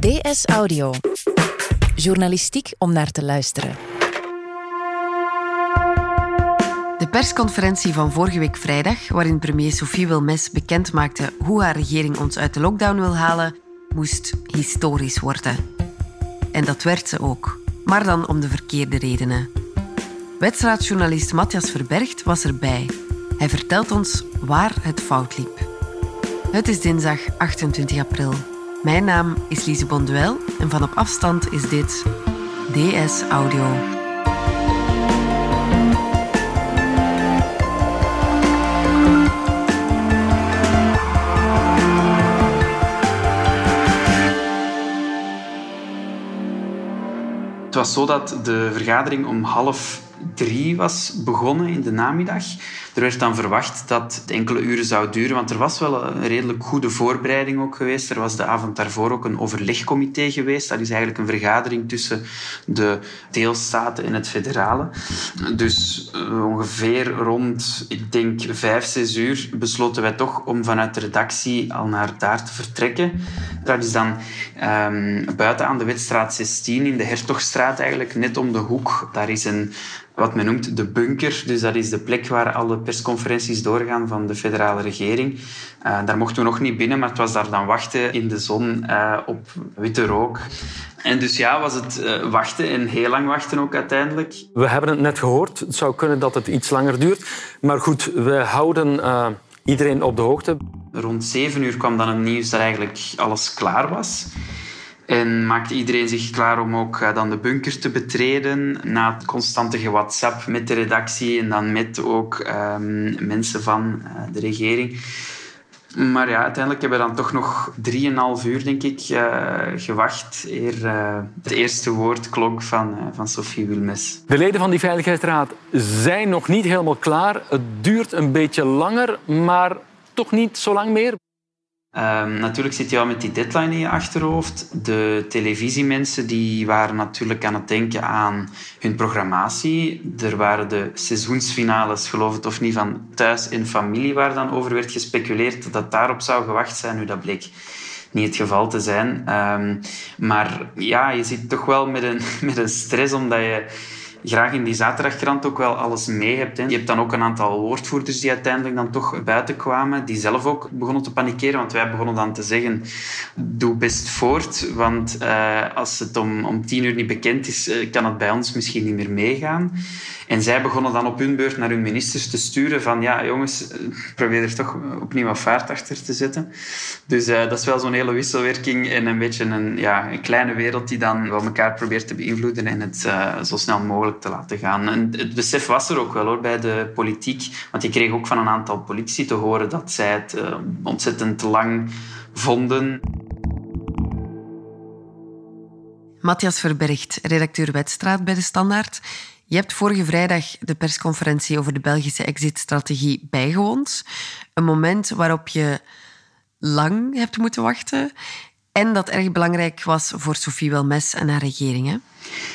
DS Audio. Journalistiek om naar te luisteren. De persconferentie van vorige week vrijdag, waarin premier Sophie Wilmes bekend maakte hoe haar regering ons uit de lockdown wil halen, moest historisch worden. En dat werd ze ook, maar dan om de verkeerde redenen. Wedstrijdjournalist Matthias Verbergt was erbij. Hij vertelt ons waar het fout liep. Het is dinsdag 28 april. Mijn naam is Lise Bonduel en van op afstand is dit DS Audio. Het was zo dat de vergadering om half drie was begonnen in de namiddag. Er werd dan verwacht dat het enkele uren zou duren, want er was wel een redelijk goede voorbereiding ook geweest. Er was de avond daarvoor ook een overlegcomité geweest. Dat is eigenlijk een vergadering tussen de deelstaten en het federale. Dus uh, ongeveer rond, ik denk, vijf, zes uur besloten wij toch om vanuit de redactie al naar daar te vertrekken. Dat is dan um, buiten aan de Wetstraat 16 in de Hertogstraat eigenlijk, net om de hoek. Daar is een wat men noemt de bunker. Dus dat is de plek waar alle persconferenties doorgaan van de federale regering. Uh, daar mochten we nog niet binnen, maar het was daar dan wachten in de zon uh, op witte rook. En dus ja, was het uh, wachten en heel lang wachten ook uiteindelijk. We hebben het net gehoord. Het zou kunnen dat het iets langer duurt. Maar goed, we houden iedereen op de hoogte. Rond zeven uur kwam dan het nieuws dat eigenlijk alles klaar was. En maakte iedereen zich klaar om ook uh, dan de bunker te betreden. Na het constante WhatsApp met de redactie en dan met ook um, mensen van uh, de regering. Maar ja, uiteindelijk hebben we dan toch nog drieënhalf uur, denk ik, uh, gewacht eer het eerste woord klonk van, van Sophie Wilmes. De leden van die Veiligheidsraad zijn nog niet helemaal klaar. Het duurt een beetje langer, maar toch niet zo lang meer. Um, natuurlijk zit je al met die deadline in je achterhoofd. De televisiemensen die waren natuurlijk aan het denken aan hun programmatie. Er waren de seizoensfinales, geloof het of niet, van Thuis en Familie, waar dan over werd gespeculeerd dat daarop zou gewacht zijn. Nu, dat bleek niet het geval te zijn. Um, maar ja, je zit toch wel met een, met een stress, omdat je graag in die zaterdagkrant ook wel alles mee hebt. Hè. Je hebt dan ook een aantal woordvoerders die uiteindelijk dan toch buiten kwamen, die zelf ook begonnen te panikeren, want wij begonnen dan te zeggen, doe best voort, want uh, als het om, om tien uur niet bekend is, uh, kan het bij ons misschien niet meer meegaan. En zij begonnen dan op hun beurt naar hun ministers te sturen van ja, jongens, probeer er toch opnieuw wat vaart achter te zetten. Dus dat is wel zo'n hele wisselwerking en een beetje een, ja, een kleine wereld die dan wel elkaar probeert te beïnvloeden en het zo snel mogelijk te laten gaan. En het besef was er ook wel hoor, bij de politiek, want je kreeg ook van een aantal politici te horen dat zij het uh, ontzettend lang vonden. Matthias Verbergt, redacteur Wetstraat bij De Standaard. Je hebt vorige vrijdag de persconferentie over de Belgische exit-strategie bijgewoond. Een moment waarop je lang hebt moeten wachten en dat erg belangrijk was voor Sophie Welmes en haar regering. Hè?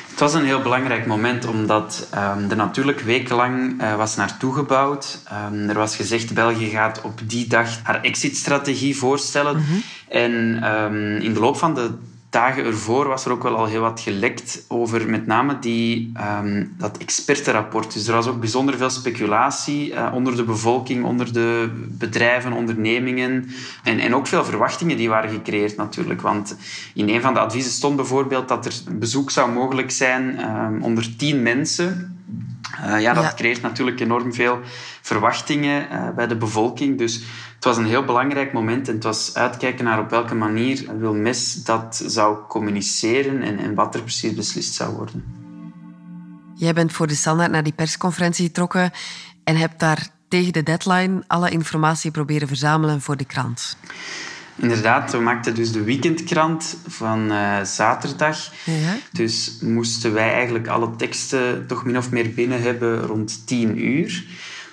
Het was een heel belangrijk moment, omdat um, er natuurlijk wekenlang uh, was naartoe gebouwd. Um, er was gezegd, België gaat op die dag haar exit-strategie voorstellen. Mm-hmm. En um, in de loop van de dagen ervoor was er ook wel al heel wat gelekt over met name die, um, dat expertenrapport. Dus er was ook bijzonder veel speculatie uh, onder de bevolking, onder de bedrijven, ondernemingen. En, en ook veel verwachtingen die waren gecreëerd natuurlijk. Want in een van de adviezen stond bijvoorbeeld dat er bezoek zou mogelijk zijn um, onder tien mensen. Uh, ja, dat ja. creëert natuurlijk enorm veel verwachtingen uh, bij de bevolking. Dus was een heel belangrijk moment en het was uitkijken naar op welke manier Wilmes dat zou communiceren en, en wat er precies beslist zou worden. Jij bent voor de standaard naar die persconferentie getrokken en hebt daar tegen de deadline alle informatie proberen verzamelen voor de krant. Inderdaad, we maakten dus de weekendkrant van uh, zaterdag. Ja. Dus moesten wij eigenlijk alle teksten toch min of meer binnen hebben rond tien uur.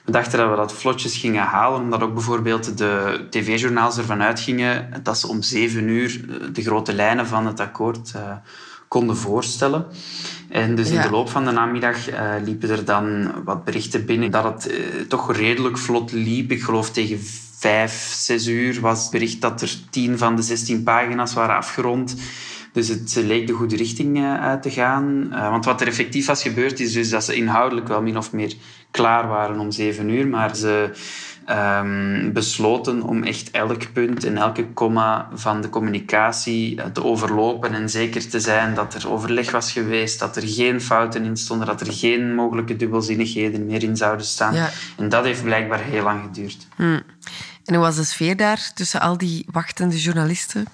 We dachten dat we dat vlotjes gingen halen, omdat ook bijvoorbeeld de tv-journaals ervan uitgingen dat ze om zeven uur de grote lijnen van het akkoord uh, konden voorstellen. En dus ja. in de loop van de namiddag uh, liepen er dan wat berichten binnen dat het uh, toch redelijk vlot liep. Ik geloof tegen vijf, zes uur was het bericht dat er tien van de zestien pagina's waren afgerond. Dus het leek de goede richting uit te gaan. want wat er effectief was gebeurd, is dus dat ze inhoudelijk wel min of meer klaar waren om zeven uur, maar ze um, besloten om echt elk punt en elke komma van de communicatie eh, te overlopen en zeker te zijn dat er overleg was geweest, dat er geen fouten in stonden, dat er geen mogelijke dubbelzinnigheden meer in zouden staan. En dat heeft blijkbaar heel lang geduurd. Hmm. En hoe was de sfeer daar tussen al die wachtende journalisten?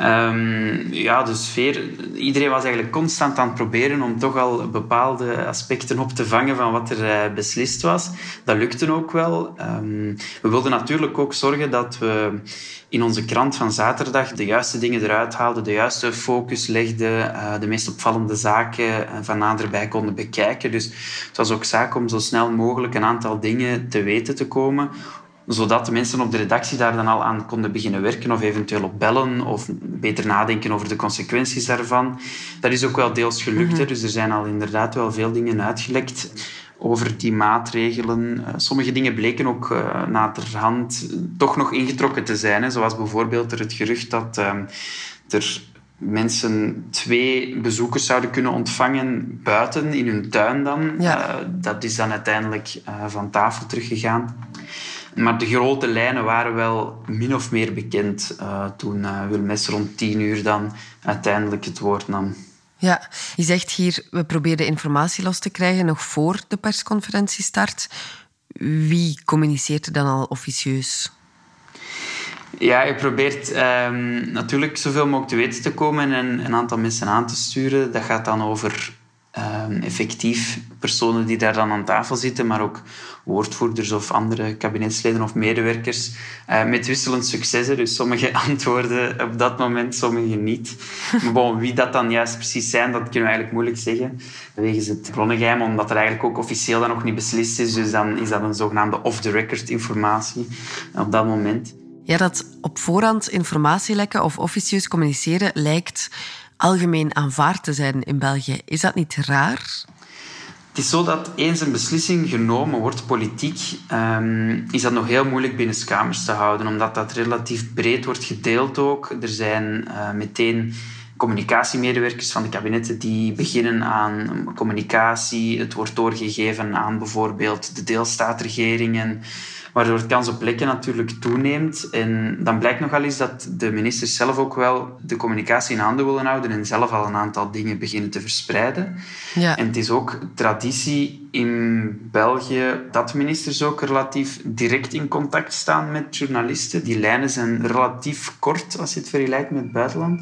Um, ja, de sfeer. Iedereen was eigenlijk constant aan het proberen om toch al bepaalde aspecten op te vangen van wat er uh, beslist was. Dat lukte ook wel. Um, we wilden natuurlijk ook zorgen dat we in onze krant van zaterdag de juiste dingen eruit haalden, de juiste focus legden, uh, de meest opvallende zaken uh, van naderbij konden bekijken. Dus het was ook zaak om zo snel mogelijk een aantal dingen te weten te komen zodat de mensen op de redactie daar dan al aan konden beginnen werken of eventueel op bellen of beter nadenken over de consequenties daarvan. Dat is ook wel deels gelukt. hè? Mhm. Dus er zijn al inderdaad wel veel dingen uitgelekt over die maatregelen. Eh, sommige dingen bleken ook uh, naderhand toch nog ingetrokken te zijn. Hè? Zoals bijvoorbeeld er het gerucht dat uh, er mensen twee bezoekers zouden kunnen ontvangen buiten in hun tuin dan. Ja. Uh, dat is dan uiteindelijk van tafel teruggegaan. Maar de grote lijnen waren wel min of meer bekend uh, toen uh, Wilmes rond tien uur dan uiteindelijk het woord nam. Ja, je zegt hier, we probeerden informatie los te krijgen nog voor de persconferentie start. Wie communiceert er dan al officieus? Ja, je probeert um, natuurlijk zoveel mogelijk te weten te komen en een aantal mensen aan te sturen. Dat gaat dan over um, effectief personen die daar dan aan tafel zitten, maar ook woordvoerders of andere kabinetsleden of medewerkers uh, met wisselend succes. Dus sommige antwoorden op dat moment, sommige niet. Maar bon, wie dat dan juist precies zijn, dat kunnen we eigenlijk moeilijk zeggen. Wegens het bronnengeheim, omdat er eigenlijk ook officieel dan nog niet beslist is. Dus dan is dat een zogenaamde off-the-record informatie op dat moment. Ja, dat op voorhand informatielekken of officieus communiceren lijkt algemeen aanvaard te zijn in België. Is dat niet raar? Het is zo dat eens een beslissing genomen wordt, politiek, um, is dat nog heel moeilijk binnen kamers te houden, omdat dat relatief breed wordt gedeeld ook. Er zijn uh, meteen communicatiemedewerkers van de kabinetten die beginnen aan communicatie. Het wordt doorgegeven aan bijvoorbeeld de deelstaatregeringen waardoor de kans op lekken natuurlijk toeneemt. En dan blijkt nogal eens dat de ministers zelf ook wel de communicatie in handen willen houden en zelf al een aantal dingen beginnen te verspreiden. Ja. En het is ook traditie in België dat ministers ook relatief direct in contact staan met journalisten. Die lijnen zijn relatief kort als je het vergelijkt met het buitenland.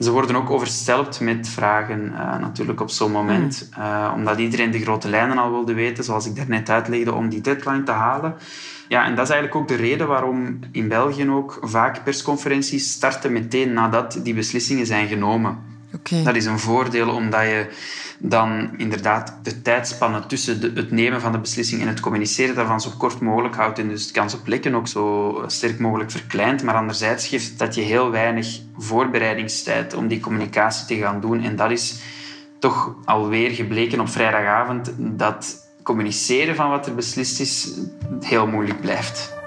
Ze worden ook overstelpt met vragen uh, natuurlijk op zo'n moment. Uh, omdat iedereen de grote lijnen al wilde weten, zoals ik daarnet uitlegde, om die deadline te halen. Ja, en dat is eigenlijk ook de reden waarom in België ook vaak persconferenties starten meteen nadat die beslissingen zijn genomen. Dat is een voordeel omdat je dan inderdaad de tijdspannen tussen het nemen van de beslissing en het communiceren daarvan zo kort mogelijk houdt en dus de kans op lekken ook zo sterk mogelijk verkleint. Maar anderzijds geeft dat je heel weinig voorbereidingstijd om die communicatie te gaan doen. En dat is toch alweer gebleken op vrijdagavond dat communiceren van wat er beslist is heel moeilijk blijft.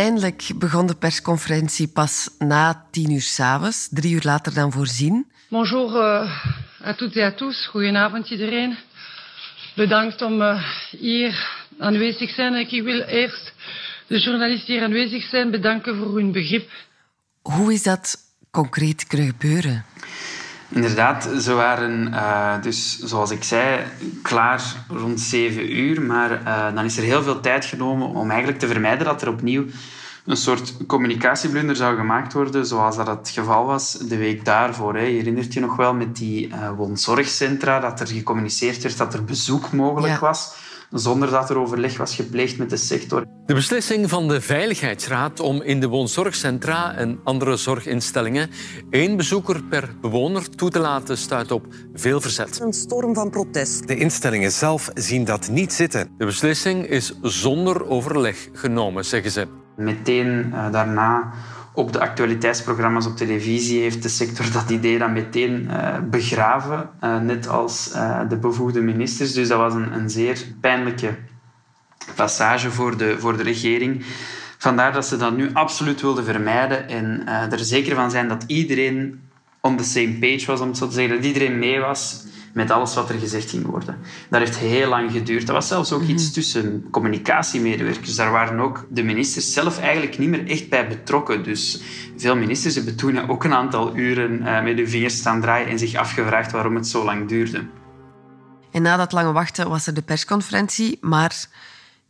Uiteindelijk begon de persconferentie pas na tien uur s'avonds, drie uur later dan voorzien. Bonjour uh, à toutes et à tous. Goedenavond iedereen. Bedankt om uh, hier aanwezig te zijn. Ik wil eerst de journalisten die hier aanwezig zijn bedanken voor hun begrip. Hoe is dat concreet kunnen gebeuren? Inderdaad, ze waren uh, dus, zoals ik zei, klaar rond zeven uur. Maar uh, dan is er heel veel tijd genomen om eigenlijk te vermijden dat er opnieuw een soort communicatieblunder zou gemaakt worden, zoals dat het geval was de week daarvoor. Hè. Je herinnert je nog wel met die uh, woonzorgcentra, dat er gecommuniceerd werd dat er bezoek mogelijk was zonder dat er overleg was gepleegd met de sector. De beslissing van de Veiligheidsraad om in de woonzorgcentra en andere zorginstellingen één bezoeker per bewoner toe te laten stuit op veel verzet. Een storm van protest. De instellingen zelf zien dat niet zitten. De beslissing is zonder overleg genomen, zeggen ze. Meteen uh, daarna op de actualiteitsprogramma's op televisie heeft de sector dat idee dan meteen uh, begraven, uh, net als de bevoegde ministers. Dus dat was een, een zeer pijnlijke passage voor de, voor de regering. Vandaar dat ze dat nu absoluut wilden vermijden en er zeker van zijn dat iedereen on the same page was, om het zo te zeggen, dat iedereen mee was met alles wat er gezegd ging worden. Dat heeft heel lang geduurd. Dat was zelfs ook iets mhm. tussen communicatiemedewerkers. Daar waren ook de ministers zelf eigenlijk niet meer echt bij betrokken. Dus veel ministers hebben toen ook een aantal uren eh, met hun vingers staan draaien en zich afgevraagd waarom het zo lang duurde. En na dat lange wachten was er de persconferentie, maar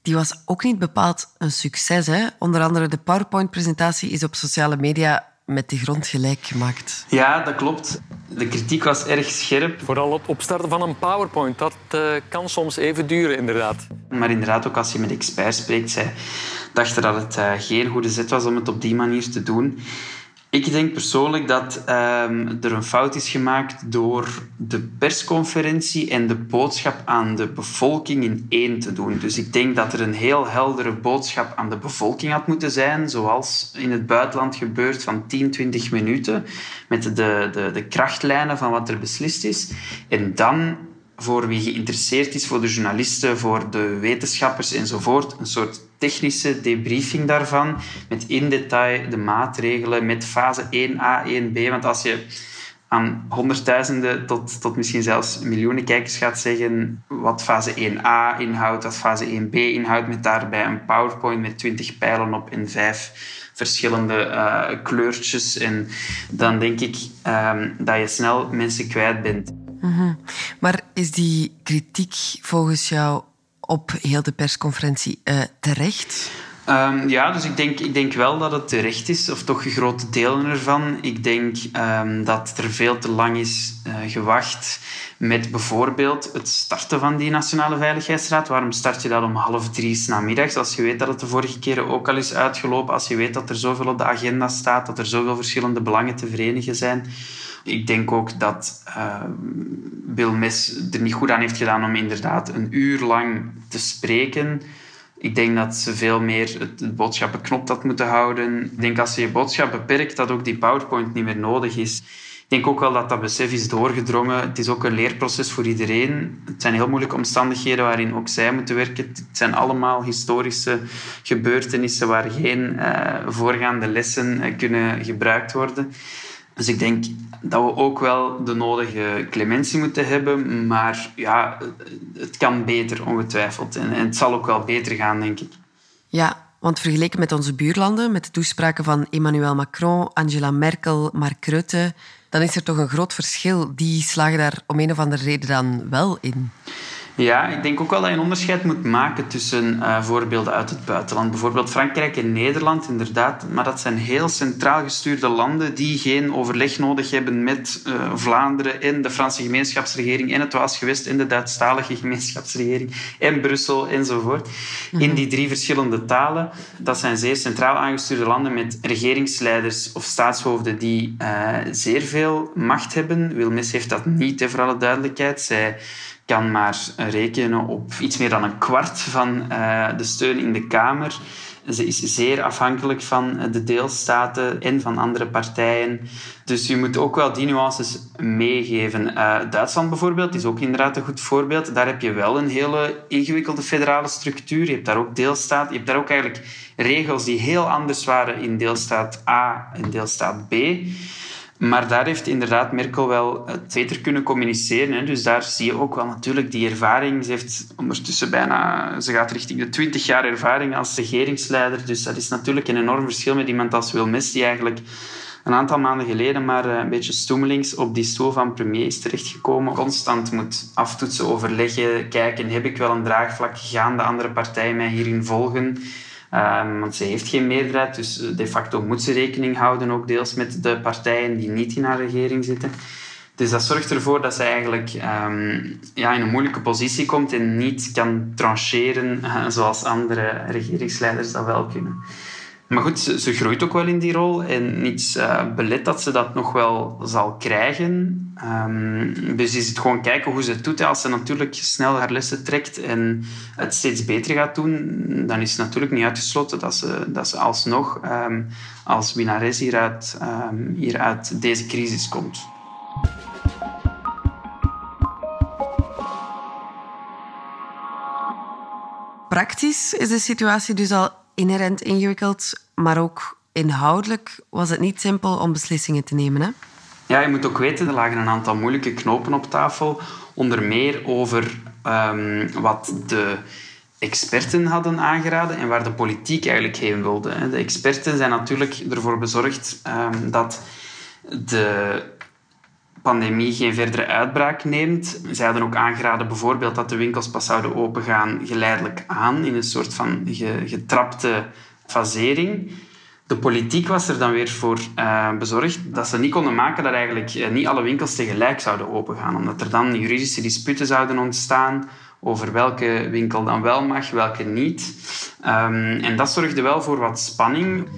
die was ook niet bepaald een succes. Hè? Onder andere de PowerPoint-presentatie is op sociale media met de grond gelijk gemaakt. Ja, dat klopt. De kritiek was erg scherp. Vooral het opstarten van een PowerPoint, dat uh, kan soms even duren, inderdaad. Maar inderdaad, ook als je met experts spreekt, zij dachten dat het uh, geen goede zet was om het op die manier te doen. Ik denk persoonlijk dat um, er een fout is gemaakt door de persconferentie en de boodschap aan de bevolking in één te doen. Dus ik denk dat er een heel heldere boodschap aan de bevolking had moeten zijn, zoals in het buitenland gebeurt van 10, 20 minuten, met de, de, de krachtlijnen van wat er beslist is. En dan voor wie geïnteresseerd is, voor de journalisten, voor de wetenschappers enzovoort, een soort technische debriefing daarvan, met in detail de maatregelen, met fase 1a, 1b. Want als je aan honderdduizenden tot, tot misschien zelfs miljoenen kijkers gaat zeggen wat fase 1a inhoudt, wat fase 1b inhoudt, met daarbij een PowerPoint met 20 pijlen op en vijf verschillende uh, kleurtjes. En dan denk ik um, dat je snel mensen kwijt bent. Mhm. Maar is die kritiek volgens jou op heel de persconferentie uh, terecht? Um, ja, dus ik denk, ik denk wel dat het terecht is, of toch grote delen ervan. Ik denk um, dat er veel te lang is uh, gewacht met bijvoorbeeld het starten van die Nationale Veiligheidsraad. Waarom start je dat om half drie namiddags? Als je weet dat het de vorige keren ook al is uitgelopen, als je weet dat er zoveel op de agenda staat, dat er zoveel verschillende belangen te verenigen zijn. Ik denk ook dat uh, Bill Mes er niet goed aan heeft gedaan om inderdaad een uur lang te spreken. Ik denk dat ze veel meer het boodschappenknop had moeten houden. Ik denk als je je boodschap beperkt, dat ook die PowerPoint niet meer nodig is. Ik denk ook wel dat dat besef is doorgedrongen. Het is ook een leerproces voor iedereen. Het zijn heel moeilijke omstandigheden waarin ook zij moeten werken. Het zijn allemaal historische gebeurtenissen waar geen uh, voorgaande lessen uh, kunnen gebruikt worden. Dus ik denk dat we ook wel de nodige clementie moeten hebben. Maar ja, het kan beter, ongetwijfeld. En, het zal ook wel beter gaan, denk ik. Ja, want vergeleken met onze buurlanden, met de toespraken van Emmanuel Macron, Angela Merkel, Mark Rutte, dan is er toch een groot verschil. Die slagen daar om een of andere reden dan wel in. Ja, ik denk ook wel dat je een onderscheid moet maken tussen uh, voorbeelden uit het buitenland. Bijvoorbeeld Frankrijk en Nederland, inderdaad. Maar dat zijn heel centraal gestuurde landen die geen overleg nodig hebben met uh, Vlaanderen en de Franse gemeenschapsregering en het Waasgewest en de Duitsstalige gemeenschapsregering en Brussel enzovoort. In mhm. die drie verschillende talen. Dat zijn zeer centraal aangestuurde landen met regeringsleiders of staatshoofden die uh, zeer veel macht hebben. Wilmes heeft dat niet, voor alle duidelijkheid. Zij kan maar rekenen op iets meer dan een kwart van uh, de steun in de Kamer. Ze is zeer afhankelijk van de deelstaten en van andere partijen. Dus je moet ook wel die nuances meegeven. Uh, Duitsland bijvoorbeeld is ook inderdaad een goed voorbeeld. Daar heb je wel een hele ingewikkelde federale structuur. Je hebt daar ook deelstaat. Je hebt daar ook eigenlijk regels die heel anders waren in deelstaat A en deelstaat B. Maar daar heeft inderdaad Merkel wel het beter kunnen communiceren. Hè. Dus daar zie je ook wel natuurlijk die ervaring. Ze heeft ondertussen bijna... Ze gaat richting de 20 jaar ervaring als regeringsleider. Dus dat is natuurlijk een enorm verschil met iemand als Wilmes, die eigenlijk een aantal maanden geleden maar eh, een beetje stoemelings op die stoel van premier is terechtgekomen. Constant moet aftoetsen, overleggen, kijken, heb ik wel een draagvlak? Gaan de andere partijen mij hierin volgen? Um, want ze heeft geen meerderheid, dus de facto moet ze rekening houden ook deels met de partijen die niet in haar regering zitten. Dus dat zorgt ervoor dat ze eigenlijk um, ja, in een moeilijke positie komt en niet kan trancheren zoals andere regeringsleiders dat wel kunnen. Maar goed, ze, groeit ook wel in die rol en niets uh, belet dat ze dat nog wel zal krijgen. Um, dus is het gewoon kijken hoe ze het doet. Als ze natuurlijk snel haar lessen trekt en het steeds beter gaat doen, dan is het natuurlijk niet uitgesloten dat ze, dat ze alsnog um, als winnares hieruit, um, deze crisis komt. Praktisch is de situatie dus al inherent ingewikkeld, maar ook inhoudelijk was het niet simpel om beslissingen te nemen. Hè? Ja, je moet ook weten, er lagen een aantal moeilijke knopen op tafel. Onder meer over um, wat de experten hadden aangeraden en waar de politiek eigenlijk heen wilde. De experten zijn natuurlijk ervoor bezorgd um, dat de pandemie geen verdere uitbraak neemt. Zij hadden ook aangeraden bijvoorbeeld dat de winkels pas zouden opengaan geleidelijk aan in een soort van getrapte fasering. De politiek was er dan weer voor uh, bezorgd dat ze niet konden maken dat eigenlijk uh, niet alle winkels tegelijk zouden opengaan, omdat er dan juridische disputen zouden ontstaan over welke winkel dan wel mag, welke niet. Um, en dat zorgde wel voor wat spanning.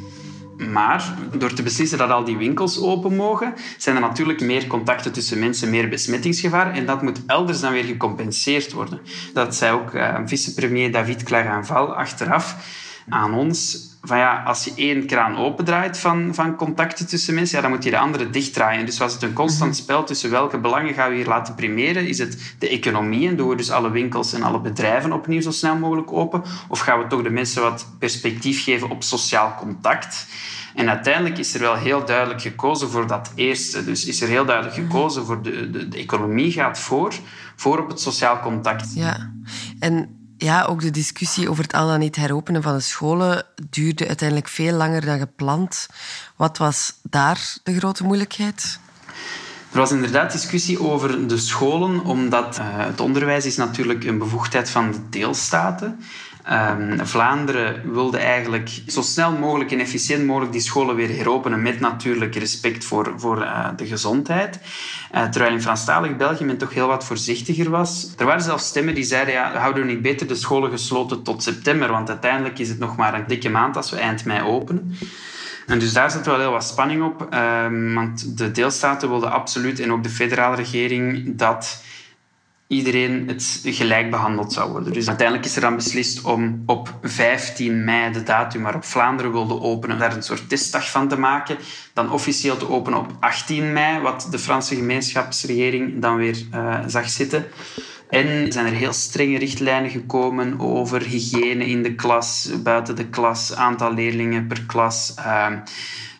Maar door te beslissen dat al die winkels open mogen, zijn er natuurlijk meer contacten tussen mensen, meer besmettingsgevaar. En dat moet elders dan weer gecompenseerd worden. Dat zei ook uh, vicepremier David Clarenval achteraf aan ons. Van ja, als je één kraan opendraait van, van contacten tussen mensen, ja, dan moet je de andere dichtdraaien. Dus was het een constant mhm. spel tussen welke belangen gaan we hier laten primeren? Is het de economie en doen we dus alle winkels en alle bedrijven opnieuw zo snel mogelijk open? Of gaan we toch de mensen wat perspectief geven op sociaal contact? En uiteindelijk is er wel heel duidelijk gekozen voor dat eerste. Dus is er heel duidelijk mhm. gekozen voor de, de, de economie gaat voor, voor op het sociaal contact. Ja, en ja, ook de discussie over het al dan niet heropenen van de scholen duurde uiteindelijk veel langer dan gepland. Wat was daar de grote moeilijkheid? Er was inderdaad discussie over de scholen, omdat uh, het onderwijs is natuurlijk een bevoegdheid van de deelstaten Um, Vlaanderen wilde eigenlijk zo snel mogelijk en efficiënt mogelijk die scholen weer heropenen met natuurlijk respect voor, voor uh, de gezondheid. Uh, terwijl in Franstalig België men toch heel wat voorzichtiger was. Er waren zelfs stemmen die zeiden, ja, houden we niet beter de scholen gesloten tot september, want uiteindelijk is het nog maar een dikke maand als we eind mei openen. En dus daar zat wel heel wat spanning op, uh, want de deelstaten wilden absoluut, en ook de federale regering, dat iedereen het gelijk behandeld zou worden. Dus uiteindelijk is er dan beslist om op 15 mei, de datum waarop Vlaanderen wilde openen, daar een soort testdag van te maken. Dan officieel te openen op 18 mei, wat de Franse gemeenschapsregering dan weer uh, zag zitten. En zijn er heel strenge richtlijnen gekomen over hygiëne in de klas, buiten de klas, aantal leerlingen per klas. Uh,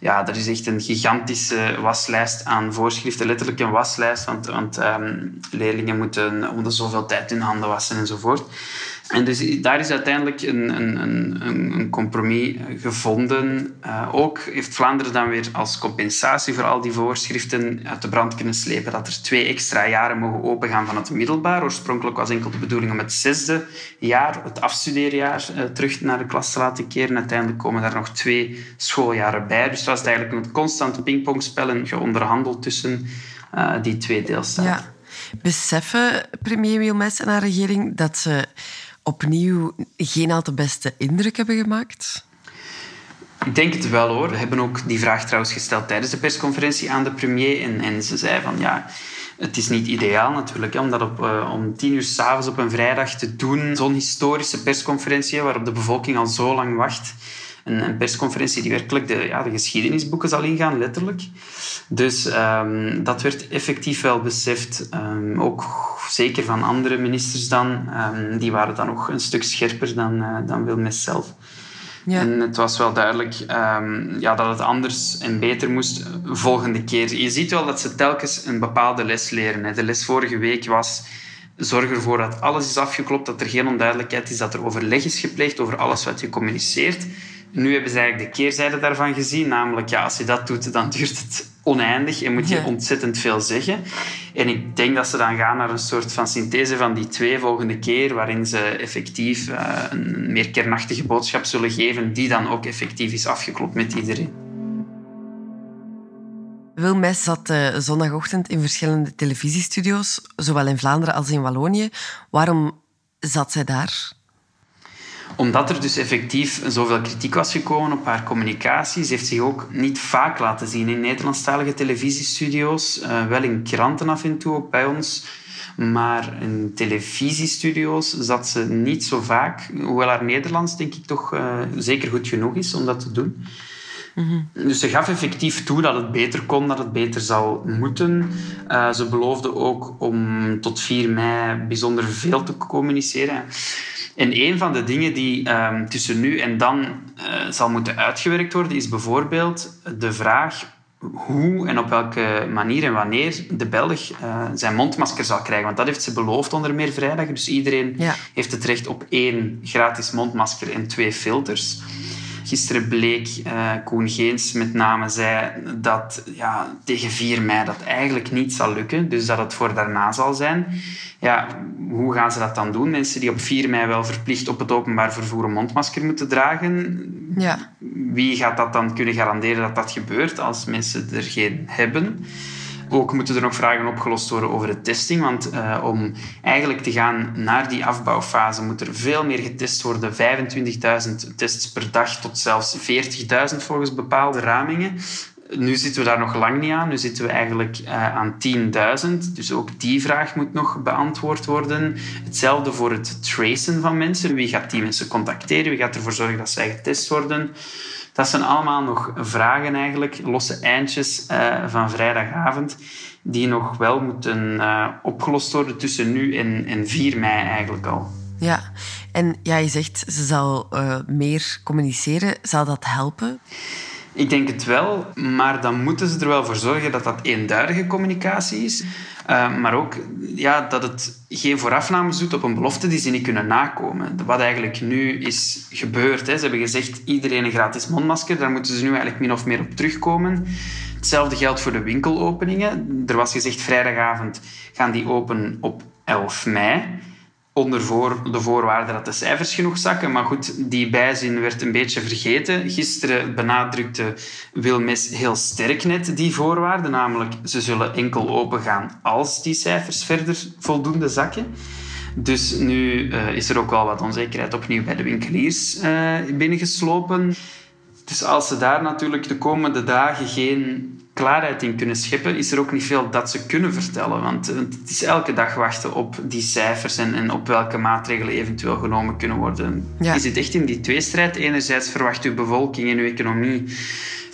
ja, er is echt een gigantische waslijst aan voorschriften, letterlijk een waslijst, want, want um, leerlingen moeten om de zoveel tijd hun handen wassen enzovoort. En dus daar is uiteindelijk een, een, een, een compromis gevonden. Uh, ook heeft Vlaanderen dan weer als compensatie voor al die voorschriften uit de brand kunnen slepen dat er twee extra jaren mogen opengaan van het middelbaar. Oorspronkelijk was enkel de bedoeling om het zesde jaar, het afstudeerjaar, uh, terug naar de klas te laten keren. Uiteindelijk komen daar nog twee schooljaren bij. Dus was eigenlijk een constant pingpongspel en onderhandeld tussen uh, die twee deelstaten. Ja. Beseffen premier Wilmes en haar regering dat ze opnieuw geen al te beste indruk hebben gemaakt? Ik denk het wel hoor. We hebben ook die vraag trouwens gesteld tijdens de persconferentie aan de premier. En, en ze zei van ja, het is niet ideaal natuurlijk om dat op, uh, om tien uur s'avonds op een vrijdag te doen. Zo'n historische persconferentie waarop de bevolking al zo lang wacht een, een, persconferentie die werkelijk de, ja, de geschiedenisboeken zal ingaan, letterlijk. Dus um, dat werd effectief wel beseft. Um, ook zeker van andere ministers dan. Um, die waren dan nog een stuk scherper dan, uh, dan Wilmes zelf. Ja. En het was wel duidelijk ja, dat het anders en beter moest volgende keer. Je ziet wel dat ze telkens een bepaalde les leren. Hè. De les vorige week was zorg ervoor dat alles is afgeklopt, dat er geen onduidelijkheid is, dat er overleg is gepleegd over alles wat je communiceert. Nu hebben ze eigenlijk de keerzijde daarvan gezien. Namelijk, ja, als je dat doet, dan duurt het oneindig en moet je ontzettend veel zeggen. En ik denk dat ze dan gaan naar een soort van synthese van die twee volgende keer, waarin ze effectief uh, een meer kernachtige boodschap zullen geven, die dan ook effectief is afgeklopt met iedereen. Wilmes zat uh, zondagochtend in verschillende televisiestudio's, zowel in Vlaanderen als in Wallonië. Waarom zat zij daar? Omdat er dus effectief zoveel kritiek was gekomen op haar communicatie, ze heeft zich ook niet vaak laten zien in Nederlandstalige televisiestudio's. Uh, wel in kranten af en toe, ook bij ons. Maar in televisiestudio's zat ze niet zo vaak. Hoewel haar Nederlands, denk ik, toch uh, zeker goed genoeg is om dat te doen. Dus ze gaf effectief toe dat het beter kon, dat het beter zou moeten. Uh, ze beloofde ook om tot 4 mei bijzonder veel te communiceren. En een van de dingen die uh, tussen nu en dan uh, zal moeten uitgewerkt worden, is bijvoorbeeld de vraag hoe en op welke manier en wanneer de Belg uh, zijn mondmasker zal krijgen. Want dat heeft ze beloofd onder meer vrijdag. Dus iedereen ja. heeft het recht op één gratis mondmasker en twee filters. Gisteren bleek uh, Koen Geens met name zei dat ja, tegen 4 mei dat eigenlijk niet zal lukken. Dus dat het voor daarna zal zijn. Ja, hoe gaan ze dat dan doen? Mensen die op 4 mei wel verplicht op het openbaar vervoer een mondmasker moeten dragen. Ja. Wie gaat dat dan kunnen garanderen dat dat gebeurt als mensen er geen hebben? Ook moeten er nog vragen opgelost worden over de testing. Want uh, om eigenlijk te gaan naar die afbouwfase moet er veel meer getest worden. 25.000 tests per dag tot zelfs 40.000 volgens bepaalde ramingen. Nu zitten we daar nog lang niet aan. Nu zitten we eigenlijk uh, aan 10.000. Dus ook die vraag moet nog beantwoord worden. Hetzelfde voor het tracen van mensen. Wie gaat die mensen contacteren? Wie gaat ervoor zorgen dat zij getest worden? Dat zijn allemaal nog vragen eigenlijk, losse eindjes uh, van vrijdagavond, die nog wel moeten uh, opgelost worden tussen nu en, en 4 mei eigenlijk al. Ja, en ja, je zegt ze zal uh, meer communiceren. Zal dat helpen? Ik denk het wel, maar dan moeten ze er wel voor zorgen dat dat eenduidige communicatie is. Uh, maar ook ja, dat het geen voorafnames doet op een belofte die ze niet kunnen nakomen. Wat eigenlijk nu is gebeurd. Hè. Ze hebben gezegd iedereen een gratis mondmasker. Daar moeten ze nu eigenlijk min of meer op terugkomen. Hetzelfde geldt voor de winkelopeningen. Er was gezegd vrijdagavond gaan die open op 11 mei onder voor de voorwaarde dat de cijfers genoeg zakken. Maar goed, die bijzin werd een beetje vergeten. Gisteren benadrukte Wilmes heel sterk net die voorwaarde, namelijk ze zullen enkel opengaan als die cijfers verder voldoende zakken. Dus nu uh, is er ook wel wat onzekerheid opnieuw bij de winkeliers uh, binnengeslopen. Dus als ze daar natuurlijk de komende dagen geen klaarheid in kunnen scheppen, is er ook niet veel dat ze kunnen vertellen. Want het is elke dag wachten op die cijfers en, en op welke maatregelen eventueel genomen kunnen worden. Ja. Je zit echt in die tweestrijd. Enerzijds verwacht uw bevolking en uw economie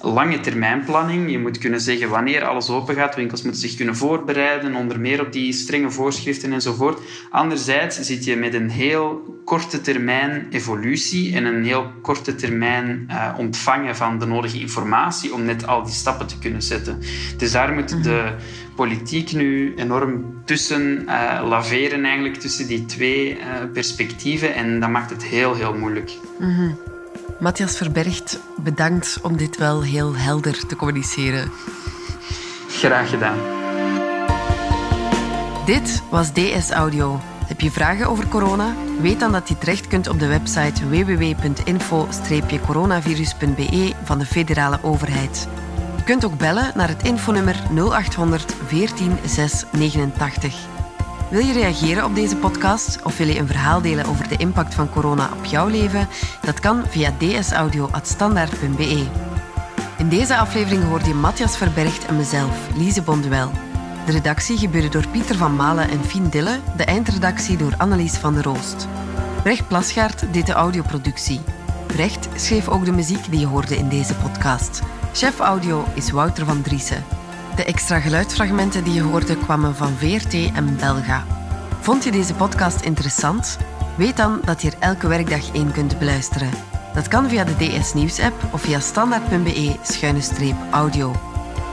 lange termijnplanning. Je moet kunnen zeggen wanneer alles open gaat. Winkels moeten zich kunnen voorbereiden, onder meer op die strenge voorschriften enzovoort. Anderzijds zit je met een heel korte termijn evolutie en een heel korte termijn uh, ontvangen van de nodige informatie om net al die stappen te kunnen zetten. Dus daar moet de politiek nu enorm tussen uh, laveren, eigenlijk tussen die twee uh, perspectieven. En dat maakt het heel, heel moeilijk. Mm -hmm. Matthias Verbergt, bedankt om dit wel heel helder te communiceren. Graag gedaan. Dit was DS Audio. Heb je vragen over corona? Weet dan dat je terecht kunt op de website www.info-coronavirus.be van de federale overheid. Je kunt ook bellen naar het infonummer 0800 14 689. Wil je reageren op deze podcast of wil je een verhaal delen over de impact van corona op jouw leven? Dat kan via dsaudio.standaard.be. In deze aflevering hoorde je Matthias Verbergt en mezelf, Lise Bonduel. De redactie gebeurde door Pieter van Malen en Fien Dille, de eindredactie door Annelies van der Roost. Brecht Plasgaard deed de audioproductie. Brecht schreef ook de muziek die je hoorde in deze podcast. Chef audio is Wouter van Driessen. De extra geluidsfragmenten die je hoorde kwamen van VRT en Belga. Vond je deze podcast interessant? Weet dan dat je er elke werkdag één kunt beluisteren. Dat kan via de DS Nieuws app of via standaard.be-audio.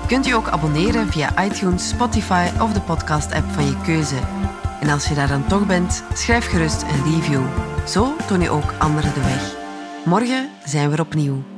Kunt je ook abonneren via iTunes, Spotify of de podcast-app van je keuze. En als je daar dan toch bent, schrijf gerust een review. Zo toon je ook anderen de weg. Morgen zijn we er opnieuw.